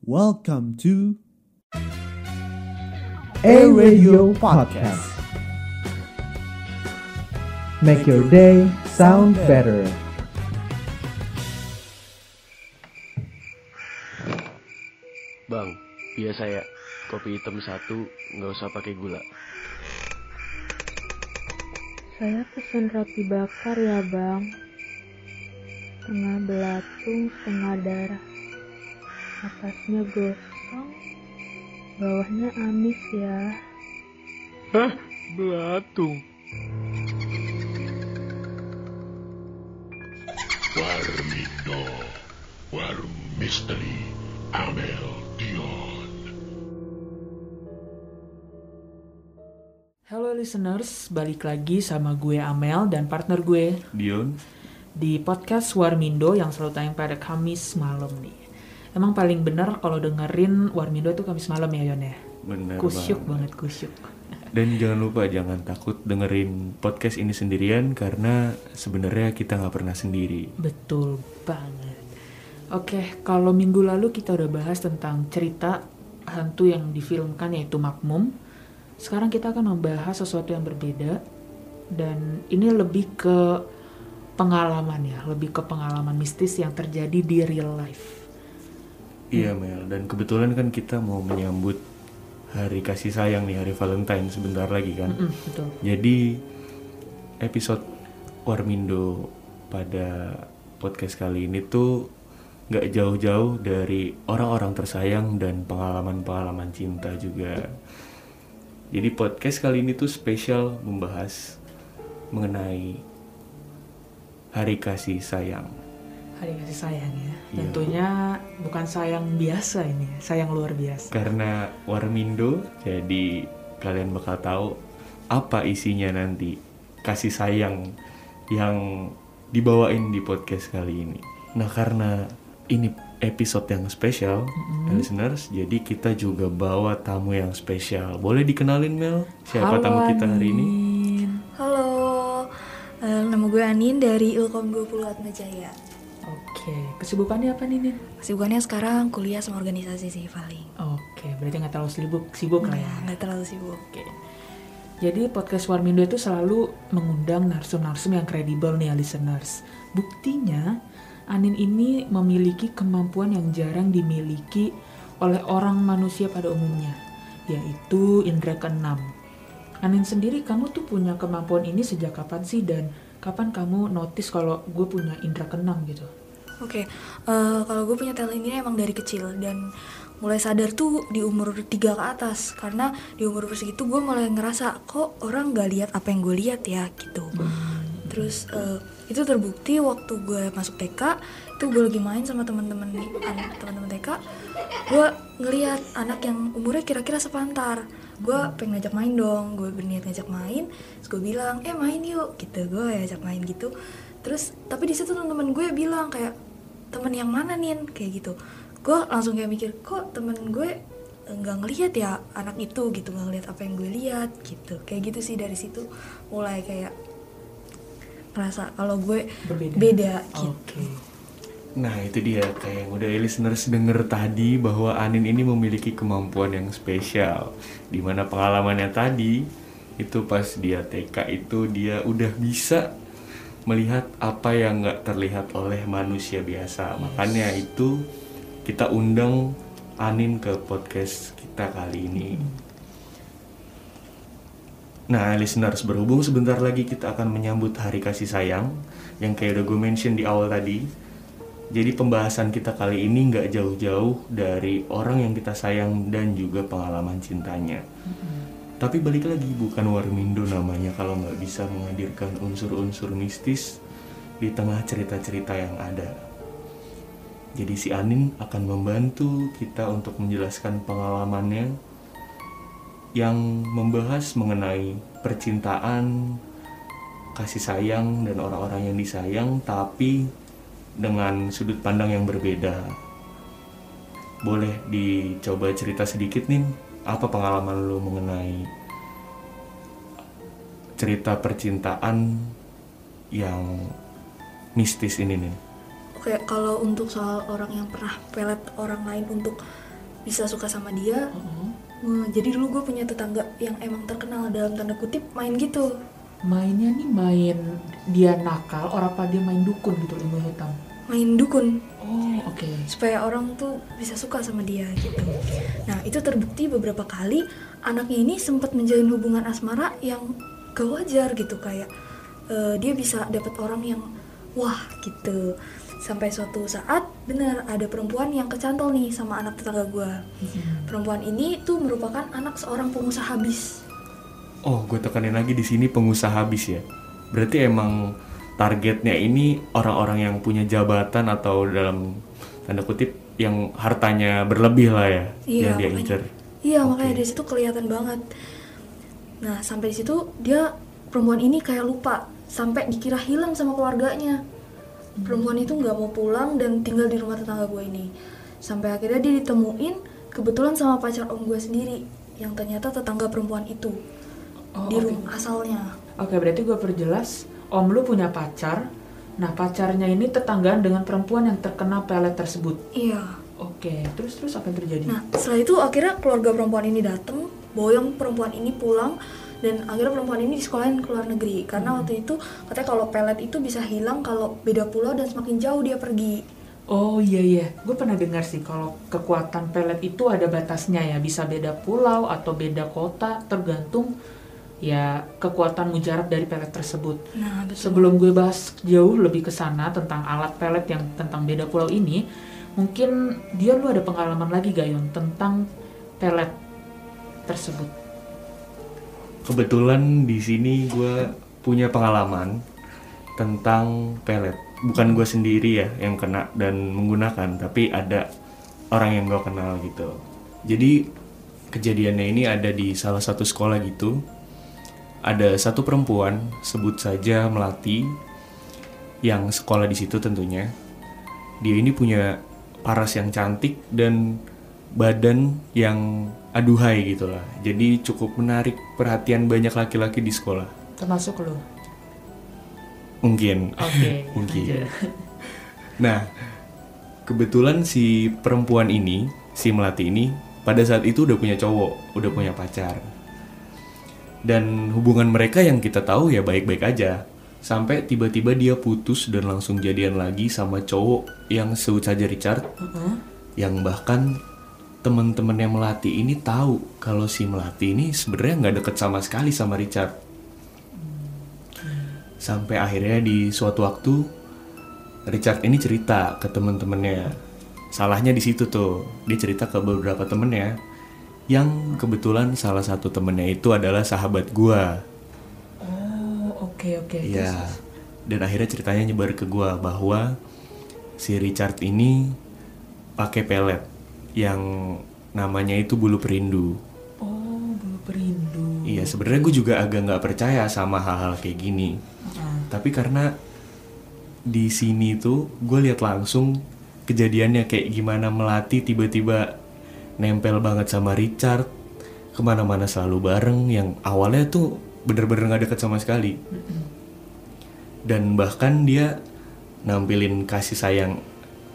Welcome to A Radio Podcast. Make your day sound better. Bang, biasa ya, kopi hitam satu, nggak usah pakai gula. Saya pesen roti bakar ya bang Setengah belatung, setengah darah Atasnya gosong Bawahnya amis ya Hah? Belatung? Warmindo, Warung Misteri, Amel Dion. Halo listeners, balik lagi sama gue Amel dan partner gue Dion? di podcast Warmindo yang selalu tayang pada Kamis malam nih. Emang paling bener kalau dengerin Warmindo itu Kamis malam ya Yon ya? Bener Kusyuk banget. banget, kusyuk. Dan jangan lupa jangan takut dengerin podcast ini sendirian karena sebenarnya kita nggak pernah sendiri. Betul banget. Oke, kalau minggu lalu kita udah bahas tentang cerita hantu yang difilmkan yaitu Makmum. Sekarang kita akan membahas sesuatu yang berbeda dan ini lebih ke pengalaman ya, lebih ke pengalaman mistis yang terjadi di real life. Iya Mel, dan kebetulan kan kita mau menyambut hari kasih sayang nih, hari Valentine sebentar lagi kan. Mm, betul. Jadi episode Warmindo pada podcast kali ini tuh nggak jauh-jauh dari orang-orang tersayang dan pengalaman-pengalaman cinta juga. Jadi podcast kali ini tuh spesial membahas mengenai hari kasih sayang. Hari kasih sayang ya. Iya. Tentunya bukan sayang biasa ini, sayang luar biasa. Karena Warmindo, jadi kalian bakal tahu apa isinya nanti kasih sayang yang dibawain di podcast kali ini. Nah karena ini episode yang spesial, listeners, jadi kita juga bawa tamu yang spesial. Boleh dikenalin Mel? Siapa Halo, tamu kita hari ini? Halo, eh, nama gue Anin dari Ilkom 20 Atmajaya. Oke, kesibukannya apa nih, Nin? Kesibukannya sekarang kuliah sama organisasi sih paling. Oke, berarti nggak terlalu sibuk, sibuk lah ya. Nggak terlalu sibuk. Oke. Jadi podcast Warmindo itu selalu mengundang narsum-narsum yang kredibel nih ya listeners. Buktinya, Anin ini memiliki kemampuan yang jarang dimiliki oleh orang manusia pada umumnya, yaitu indera keenam. Anin sendiri, kamu tuh punya kemampuan ini sejak kapan sih dan kapan kamu notice kalau gue punya indera keenam gitu? Oke, eh, kalau gue punya talent ini emang dari kecil dan mulai sadar tuh di umur 3 ke atas karena di umur segitu gue mulai ngerasa kok orang nggak lihat apa yang gue lihat ya gitu. Terus eh, itu terbukti waktu gue masuk TK itu gue lagi main sama teman-teman anak teman-teman TK gue ngelihat anak yang umurnya kira-kira sepantar gue pengen ngajak main dong. Gue berniat ngajak main terus gue bilang eh main yuk. Gitu gue ajak main gitu. Terus tapi di situ teman-teman gue bilang kayak temen yang mana nih kayak gitu. Gue langsung kayak mikir kok temen gue nggak ngelihat ya anak itu? Gitu nggak ngelihat apa yang gue lihat gitu. Kayak gitu sih dari situ mulai kayak ngerasa kalau gue Berbeda. beda gitu. Oke. Nah itu dia kayak yang udah listeners denger tadi bahwa Anin ini memiliki kemampuan yang spesial. Di mana pengalamannya tadi itu pas dia TK itu dia udah bisa melihat apa yang nggak terlihat oleh manusia biasa. Makanya itu kita undang Anin ke podcast kita kali ini. Nah, listeners, berhubung sebentar lagi kita akan menyambut Hari Kasih Sayang yang kayak udah gue mention di awal tadi. Jadi pembahasan kita kali ini nggak jauh-jauh dari orang yang kita sayang dan juga pengalaman cintanya. Tapi balik lagi bukan Warmindo namanya kalau nggak bisa menghadirkan unsur-unsur mistis di tengah cerita-cerita yang ada. Jadi si Anin akan membantu kita untuk menjelaskan pengalamannya yang membahas mengenai percintaan, kasih sayang dan orang-orang yang disayang tapi dengan sudut pandang yang berbeda. Boleh dicoba cerita sedikit nih apa pengalaman lu mengenai cerita percintaan yang mistis ini nih? Oke, kalau untuk soal orang yang pernah pelet orang lain untuk bisa suka sama dia Heeh. Nah, jadi dulu gue punya tetangga yang emang terkenal dalam tanda kutip main gitu Mainnya nih main dia nakal, orang apa dia main dukun gitu ilmu hitam. main dukun Oh, oke. supaya orang tuh bisa suka sama dia gitu. Nah itu terbukti beberapa kali anaknya ini sempat menjalin hubungan asmara yang gak wajar gitu kayak eh, dia bisa dapat orang yang wah gitu. Sampai suatu saat benar ada perempuan yang kecantol nih sama anak tetangga gue. Perempuan ini tuh merupakan anak seorang pengusaha habis. Oh, gue tekanin lagi di sini pengusaha habis ya. Berarti emang targetnya ini orang-orang yang punya jabatan atau dalam tanda kutip yang hartanya berlebih lah ya, yang dia makanya- incer. Iya, Oke. makanya dari situ kelihatan banget. Nah, sampai di situ dia perempuan ini kayak lupa sampai dikira hilang sama keluarganya. Perempuan itu nggak mau pulang dan tinggal di rumah tetangga gue ini. Sampai akhirnya dia ditemuin kebetulan sama pacar om gue sendiri yang ternyata tetangga perempuan itu Oh, di rumah asalnya. Oke, berarti gue perjelas, om lu punya pacar. Nah, pacarnya ini tetanggaan dengan perempuan yang terkena pelet tersebut. Iya. Oke, terus terus apa yang terjadi? Nah, setelah itu akhirnya keluarga perempuan ini datang, boyong perempuan ini pulang dan akhirnya perempuan ini disekolahin ke luar negeri karena waktu itu katanya kalau pelet itu bisa hilang kalau beda pulau dan semakin jauh dia pergi. Oh iya iya, gue pernah dengar sih kalau kekuatan pelet itu ada batasnya ya, bisa beda pulau atau beda kota, tergantung ya kekuatan mujarab dari pelet tersebut. Nah, betul. Sebelum gue bahas jauh lebih ke sana tentang alat pelet yang tentang beda pulau ini, mungkin dia lu ada pengalaman lagi Gayon tentang pelet tersebut. Kebetulan di sini gue punya pengalaman tentang pelet. Bukan gue sendiri ya yang kena dan menggunakan, tapi ada orang yang gue kenal gitu. Jadi kejadiannya ini ada di salah satu sekolah gitu. Ada satu perempuan, sebut saja Melati, yang sekolah di situ tentunya. Dia ini punya paras yang cantik dan badan yang aduhai gitu lah. Jadi cukup menarik perhatian banyak laki-laki di sekolah. Termasuk lu. Mungkin. Oke. Mungkin. lanjut. Nah, kebetulan si perempuan ini, si Melati ini, pada saat itu udah punya cowok, udah punya pacar. Dan hubungan mereka yang kita tahu ya baik-baik aja. Sampai tiba-tiba dia putus dan langsung jadian lagi sama cowok yang sebut saja Richard. Heeh. Yang bahkan teman-temannya Melati ini tahu kalau si Melati ini sebenarnya nggak deket sama sekali sama Richard. Sampai akhirnya di suatu waktu Richard ini cerita ke teman-temannya. Salahnya di situ tuh. Dia cerita ke beberapa temennya yang kebetulan salah satu temennya itu adalah sahabat gua. Oh, oke oke. Iya. Terus, Dan akhirnya ceritanya nyebar ke gua bahwa si Richard ini pakai pelet yang namanya itu bulu perindu. Oh, bulu perindu. Iya, sebenarnya gue juga agak nggak percaya sama hal-hal kayak gini. Heeh. Tapi karena di sini tuh gue lihat langsung kejadiannya kayak gimana melati tiba-tiba nempel banget sama Richard. Ke mana-mana selalu bareng yang awalnya tuh bener-bener nggak deket sama sekali. Dan bahkan dia nampilin kasih sayang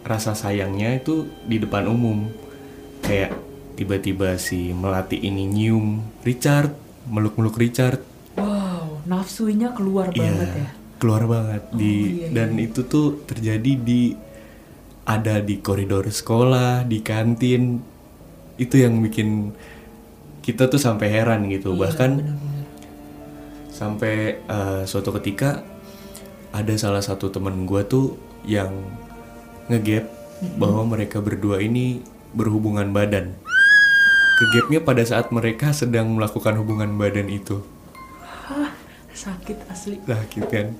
rasa sayangnya itu di depan umum. Kayak tiba-tiba si melati ini nyium Richard meluk-meluk Richard. Wow, nafsunya keluar Iya, banget ya. keluar banget. Di iya, dan itu tuh terjadi di ada di koridor sekolah, di kantin. Itu yang bikin kita tuh sampai heran gitu. Iya, Bahkan benar-benar. sampai eh, suatu ketika ada salah satu temen gua tuh yang ngegap bahwa mereka berdua ini berhubungan badan. Kegapnya pada saat mereka sedang melakukan hubungan badan itu. Hah, sakit asli. sakit kan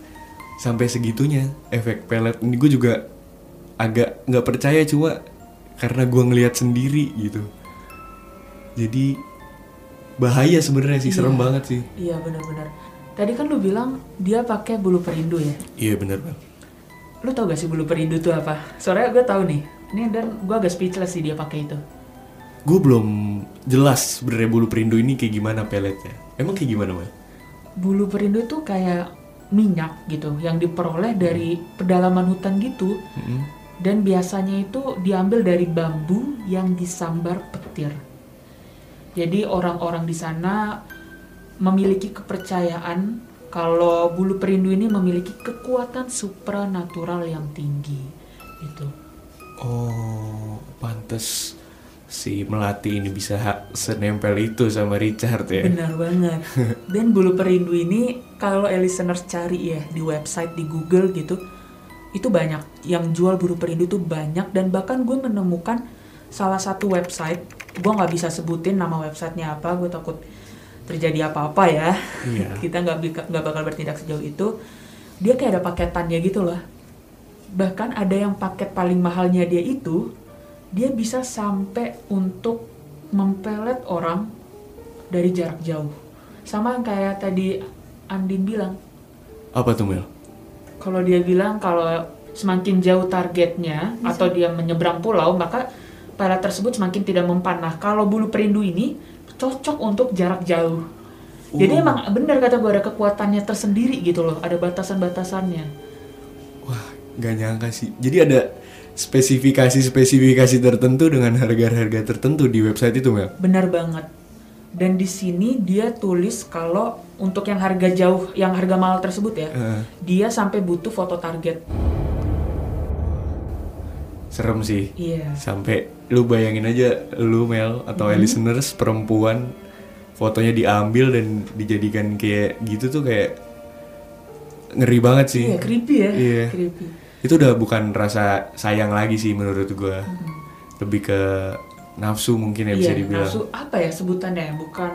sampai segitunya efek pelet ini gue juga agak nggak percaya cuma karena gue ngelihat sendiri gitu jadi bahaya sebenarnya sih serem Iya. banget sih Iya benar-benar. Tadi kan lu bilang dia pakai bulu perindu ya. iya bener bang Lu tau gak sih bulu perindu itu apa? Soalnya gue tahu nih. Ini dan gue agak speechless sih dia pakai itu. gue belum jelas sebenarnya bulu perindu ini kayak gimana peletnya emang kayak gimana bang Bulu perindu itu kayak minyak gitu yang diperoleh dari pedalaman hutan gitu. Mm-mm. dan biasanya itu diambil dari bambu yang disambar petir. Jadi orang-orang di sana memiliki kepercayaan kalau bulu perindu ini memiliki kekuatan supranatural yang tinggi. Itu. Oh, pantes si melati ini bisa senempel itu sama Richard ya. Benar banget. Dan bulu perindu ini kalau listeners cari ya di website di Google gitu, itu banyak yang jual bulu perindu itu banyak dan bahkan gue menemukan salah satu website, gue nggak bisa sebutin nama websitenya apa, gue takut terjadi apa-apa ya. Iya. Kita nggak nggak bakal bertindak sejauh itu. Dia kayak ada paketannya gitu loh. Bahkan ada yang paket paling mahalnya dia itu dia bisa sampai untuk mempelet orang dari jarak jauh. Sama yang kayak tadi Andin bilang, Apa tuh Mel? kalau dia bilang kalau semakin jauh targetnya atau dia menyeberang pulau, maka pelet tersebut semakin tidak mempan. Nah, kalau bulu perindu ini cocok untuk jarak jauh. Jadi Uh. emang benar kata gue ada kekuatannya tersendiri gitu loh, ada batasan-batasannya. Wah, gak nyangka sih. Jadi ada spesifikasi-spesifikasi tertentu dengan harga-harga tertentu di website itu Mel. Benar banget. Dan di sini dia tulis kalau untuk yang harga jauh, yang harga mahal tersebut ya, Eh, dia sampai butuh foto target. Serem sih. Iya. Sampai lu bayangin aja lu Mel atau Mm-hmm. listeners perempuan fotonya diambil dan dijadikan kayak gitu tuh kayak ngeri banget sih. Iya, creepy ya. Iya. Creepy. Itu udah bukan rasa sayang lagi sih menurut gua. Lebih ke nafsu mungkin ya bisa Mm-hmm. Iya, dibilang. nafsu apa ya sebutannya? Bukan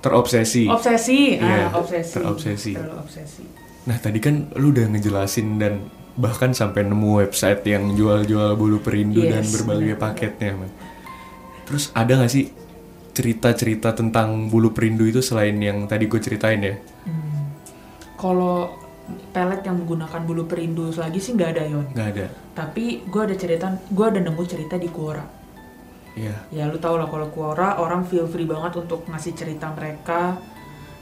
Terobsesi. obsesi. Iya, ah, obsesi. terobsesi. Terlalu obsesi. Nah tadi kan lu udah ngejelasin dan bahkan sampai nemu website yang jual-jual bulu perindu dan Yes, berbagai benar. paketnya. Man. Terus ada gak sih cerita-cerita tentang bulu perindu itu selain yang tadi gue ceritain ya? Hmm. Kalau pelet yang menggunakan bulu perindu lagi sih nggak ada Yon. Nggak ada. Tapi gue ada cerita, gue ada nemu cerita di Quora. Iya. Ya lu tau lah kalau Quora orang feel free banget untuk ngasih cerita mereka.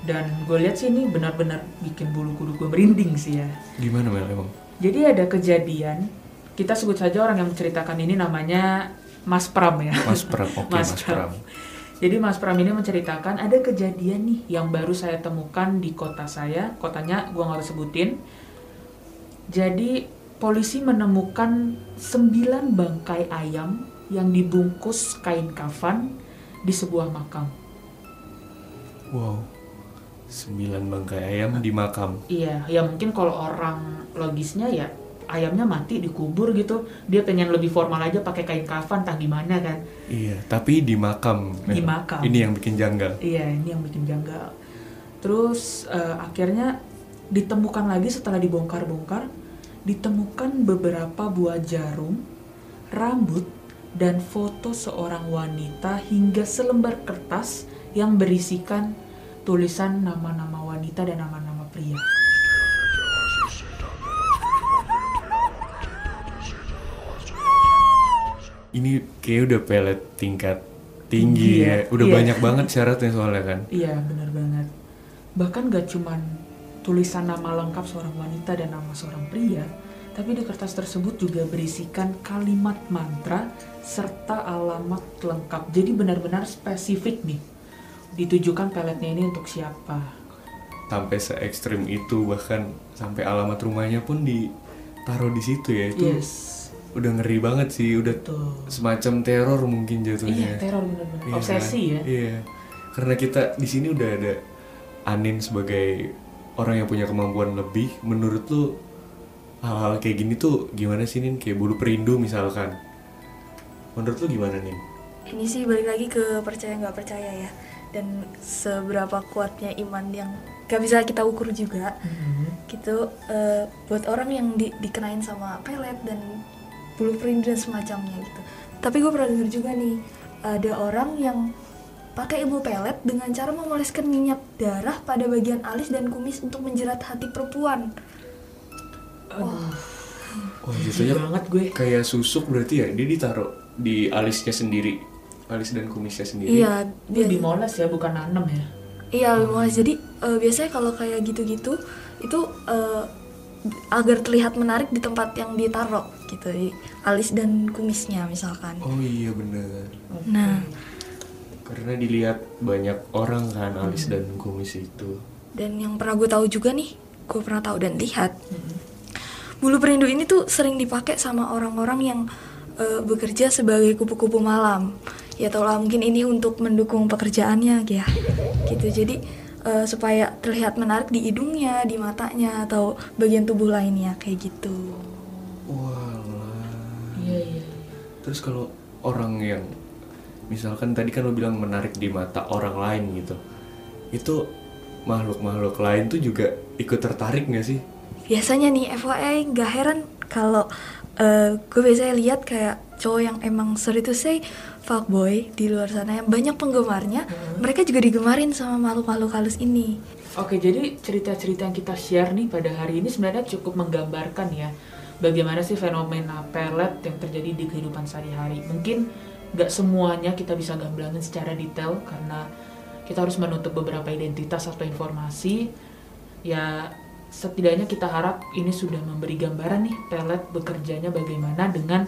Dan gue lihat sih ini benar-benar bikin bulu kuduk gue merinding sih ya. Gimana Mel emang? Jadi ada kejadian, kita sebut saja orang yang menceritakan ini namanya Mas Pram ya. Mas Pram, oke Mas, Pram. Jadi Mas Pram ini menceritakan ada kejadian nih yang baru saya temukan di kota saya, kotanya gua nggak harus sebutin. Jadi polisi menemukan 9 bangkai ayam yang dibungkus kain kafan di sebuah makam. Wow. Sembilan bangkai ayam di makam. Iya, ya mungkin kalau orang logisnya ya ayamnya mati dikubur gitu. Dia pengen lebih formal aja pakai kain kafan, entah gimana kan. Iya, tapi di makam. Di makam. Ini yang bikin janggal. Iya, ini yang bikin janggal. Terus eh, akhirnya ditemukan lagi setelah dibongkar-bongkar, ditemukan beberapa buah jarum, rambut, dan foto seorang wanita hingga selembar kertas yang berisikan tulisan nama-nama wanita dan nama-nama pria. Ini kayak udah pelet tingkat tinggi Tinggi ya. ya. Udah Iya. banyak banget syaratnya soalnya kan. Iya, benar banget. Bahkan gak cuman tulisan nama lengkap seorang wanita dan nama seorang pria, tapi di kertas tersebut juga berisikan kalimat mantra serta alamat lengkap. Jadi benar-benar spesifik nih. Ditujukan peletnya ini untuk siapa. sampai se ekstrim itu bahkan sampai alamat rumahnya pun ditaruh di situ ya itu Yes. udah ngeri banget sih udah Betul. semacam teror mungkin Iya, jatuhnya teror benar-benar. Iya Obsesi kan? ya. iya karena kita di sini udah ada Anin sebagai orang yang punya kemampuan lebih menurut lu hal-hal kayak gini tuh gimana sih Nin kayak bulu perindu misalkan menurut lu gimana Nin Ini sih balik lagi ke percaya nggak percaya ya. Dan seberapa kuatnya iman yang gak bisa kita ukur juga. Mhm. Gitu eh, buat orang yang di- dikenain sama pelet dan bulu perindu dan semacamnya gitu. Tapi gue pernah denger juga nih ada orang yang pakai ilmu pelet dengan cara memoleskan minyak darah pada bagian alis dan kumis untuk menjerat hati perempuan. Aduh, oh jatuhnya banget gue. kayak susuk berarti ya dia ditaruh di alisnya sendiri alis dan kumisnya sendiri Iya, Dia biasa- dimoles ya, bukan nanem ya. Iya, lumayan. Jadi eh, biasanya kalau kayak gitu-gitu itu eh, agar terlihat menarik di tempat yang ditaruh gitu di alis dan kumisnya misalkan. Oh iya bener. Nah, Karena dilihat banyak orang kan alis dan kumis itu. dan yang pernah gue tahu juga nih, gue pernah tahu dan lihat bulu perindu ini tuh sering dipakai sama orang-orang yang eh, bekerja sebagai kupu-kupu malam. Ya tau lah mungkin ini untuk mendukung pekerjaannya ya. Gitu. Jadi eh, supaya terlihat menarik di hidungnya, di matanya atau bagian tubuh lainnya kayak gitu. Walah. Iya iya. Terus kalau orang yang misalkan tadi kan lo bilang menarik di mata orang lain gitu, itu makhluk-makhluk lain tuh juga ikut tertarik nggak sih? Biasanya nih FYI nggak heran kalau eh, gue biasanya lihat kayak cowok yang emang sorry to say fuckboy di luar sana yang banyak penggemarnya, mereka juga digemarin sama makhluk-makhluk halus ini. Oke, jadi cerita-cerita yang kita share nih pada hari ini sebenarnya cukup menggambarkan ya bagaimana sih fenomena pelet yang terjadi di kehidupan sehari-hari. Mungkin nggak semuanya kita bisa gamblangin secara detail karena kita harus menutup beberapa identitas atau informasi. Ya, setidaknya kita harap ini sudah memberi gambaran nih pelet bekerjanya bagaimana dengan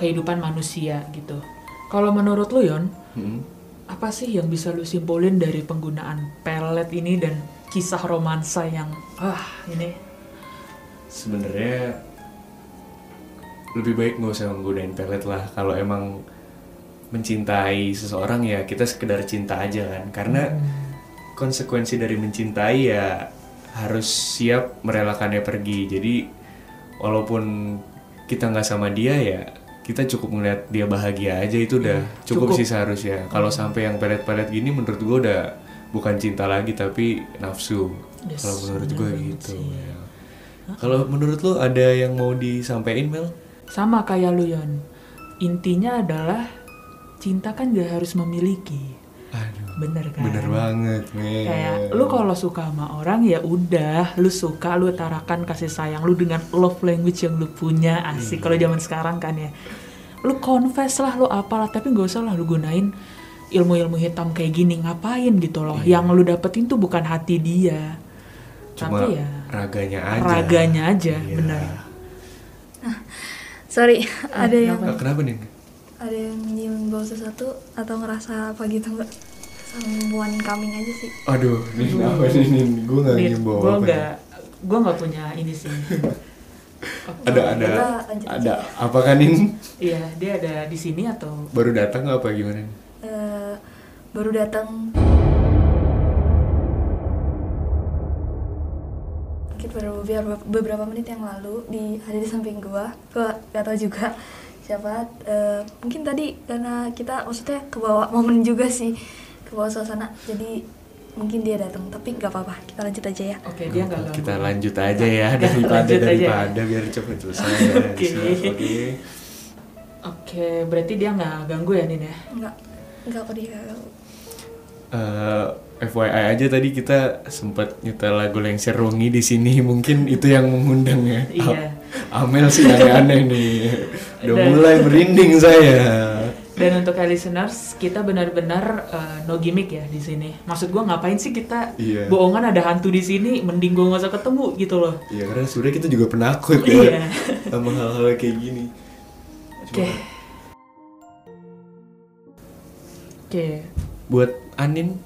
kehidupan manusia gitu. Kalau menurut lu Yon, Hmm. apa sih yang bisa lu simpulin dari penggunaan pelet ini dan kisah romansa yang ah ini? Sebenarnya lebih baik nggak usah menggunain pelet lah. Kalau emang mencintai seseorang ya kita sekedar cinta aja kan. Karena konsekuensi dari mencintai ya harus siap merelakannya pergi. Jadi walaupun kita nggak sama dia ya kita cukup ngeliat dia bahagia aja itu udah cukup, cukup. sih seharusnya kalau sampai yang pelet-pelet gini menurut gua udah bukan cinta lagi tapi nafsu Yes, kalau menurut gue gitu sih. ya. Kalau menurut lo ada yang mau disampaikan Mel? sama kayak lu Yon intinya adalah cinta kan gak harus memiliki Aduh, bener kan bener banget Mel. kayak lu kalau suka sama orang ya udah lu suka lu tarakan kasih sayang lu dengan love language yang lu punya asik kalau zaman sekarang kan ya lu confess lah lu apalah tapi nggak usah lah lu gunain ilmu-ilmu hitam kayak gini ngapain gitu loh yang lu dapetin tuh bukan hati dia Cuma tapi ya raganya aja. raganya aja Iya. bener Sorry, ada yang Ah, kenapa nih? ada yang nyium bau sesuatu atau ngerasa apa gitu nggak? Someone coming aja sih. Aduh, ini apa nih? Nih, gue nggak gue nyimbau apa. ya. nggak gue nggak punya ini sih Ada ada Kita lanjut ada. apa kan ini? iya dia ada di sini atau? Baru datang nggak apa gimana? nih? Eh, baru datang. Mungkin baru beberapa, beberapa menit yang lalu di ada di samping gua. Gua gak tahu juga siapa. Eh, mungkin tadi karena kita maksudnya kebawa momen juga sih kebawa suasana. Jadi mungkin dia datang tapi nggak apa-apa kita lanjut aja ya oke dia nggak ganggu Kita lanjut aja ya Kita daripada lanjut aja. daripada biar cepet selesai. Oke. Oke. oke berarti dia nggak ganggu ya Nin ya nggak nggak kok dia Eh, FYI aja tadi kita sempat nyetel lagu Lengser Wangi di sini mungkin itu yang mengundang ya. Iya. Amel sih aneh-aneh nih. Udah mulai merinding saya. Dan untuk listeners, kita benar-benar uh, no gimmick ya di sini. Maksud gua ngapain sih kita Iya. bohongan ada hantu di sini, mending gua nggak usah ketemu gitu loh. Iya karena sebenarnya kita juga penakut Iya. ya sama hal-hal kayak gini. Oke. Oke. Buat Anin,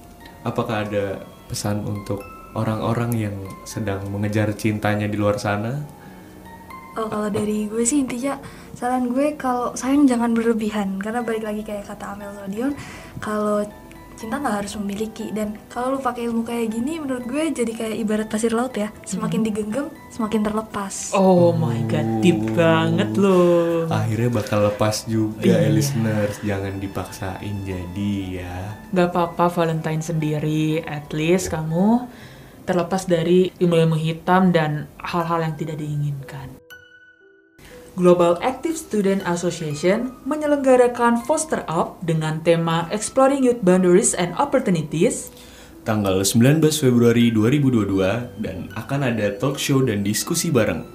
apakah ada pesan untuk orang-orang yang sedang mengejar cintanya di luar sana? Oh kalau dari gue sih intinya saran gue kalau sayang jangan berlebihan karena balik lagi kayak kata Amel Rodion kalau cinta nggak harus memiliki dan kalau lu pakai ilmu kayak gini menurut gue jadi kayak ibarat pasir laut ya semakin digenggam semakin terlepas. Oh my god, deep banget loh. Akhirnya bakal lepas juga Iya. ya listeners, jangan dipaksain jadi ya. Gak apa-apa Valentine sendiri, at least kamu terlepas dari ilmu-ilmu hitam dan hal-hal yang tidak diinginkan. Global Active Student Association menyelenggarakan Foster Up dengan tema Exploring Youth Boundaries and Opportunities Tanggal 19 Februari 2022 dan akan ada talk show dan diskusi bareng.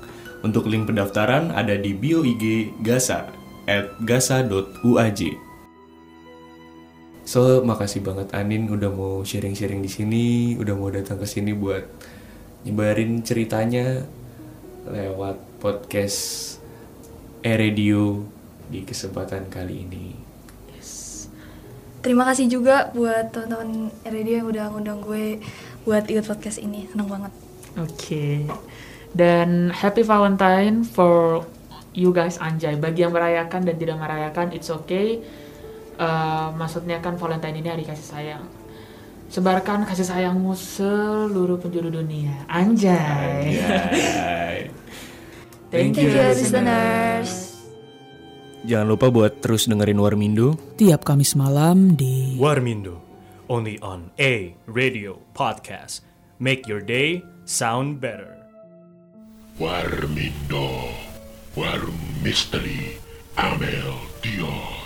Untuk link pendaftaran ada di bio IG Gasa at gasa.uaj. So, makasih banget Anin udah mau sharing-sharing di sini, udah mau datang ke sini buat nyebarin ceritanya. lewat podcast E-Radio di kesempatan kali ini. Terima kasih juga buat teman-teman radio yang udah ngundang gue buat ikut podcast ini. Seneng banget. Oke. Dan happy Valentine for you guys anjay. Bagi yang merayakan dan tidak merayakan, it's okay. Eh, maksudnya kan Valentine ini hari kasih sayang. Sebarkan kasih sayangmu seluruh penjuru dunia. Anjay. Anjay. Thank Thank you listeners. Jangan lupa buat terus dengerin Warmindo. Tiap Kamis malam di Warmindo, only on A Radio Podcast. Make your day sound better. Warmindo, War Mystery, Amel Dion.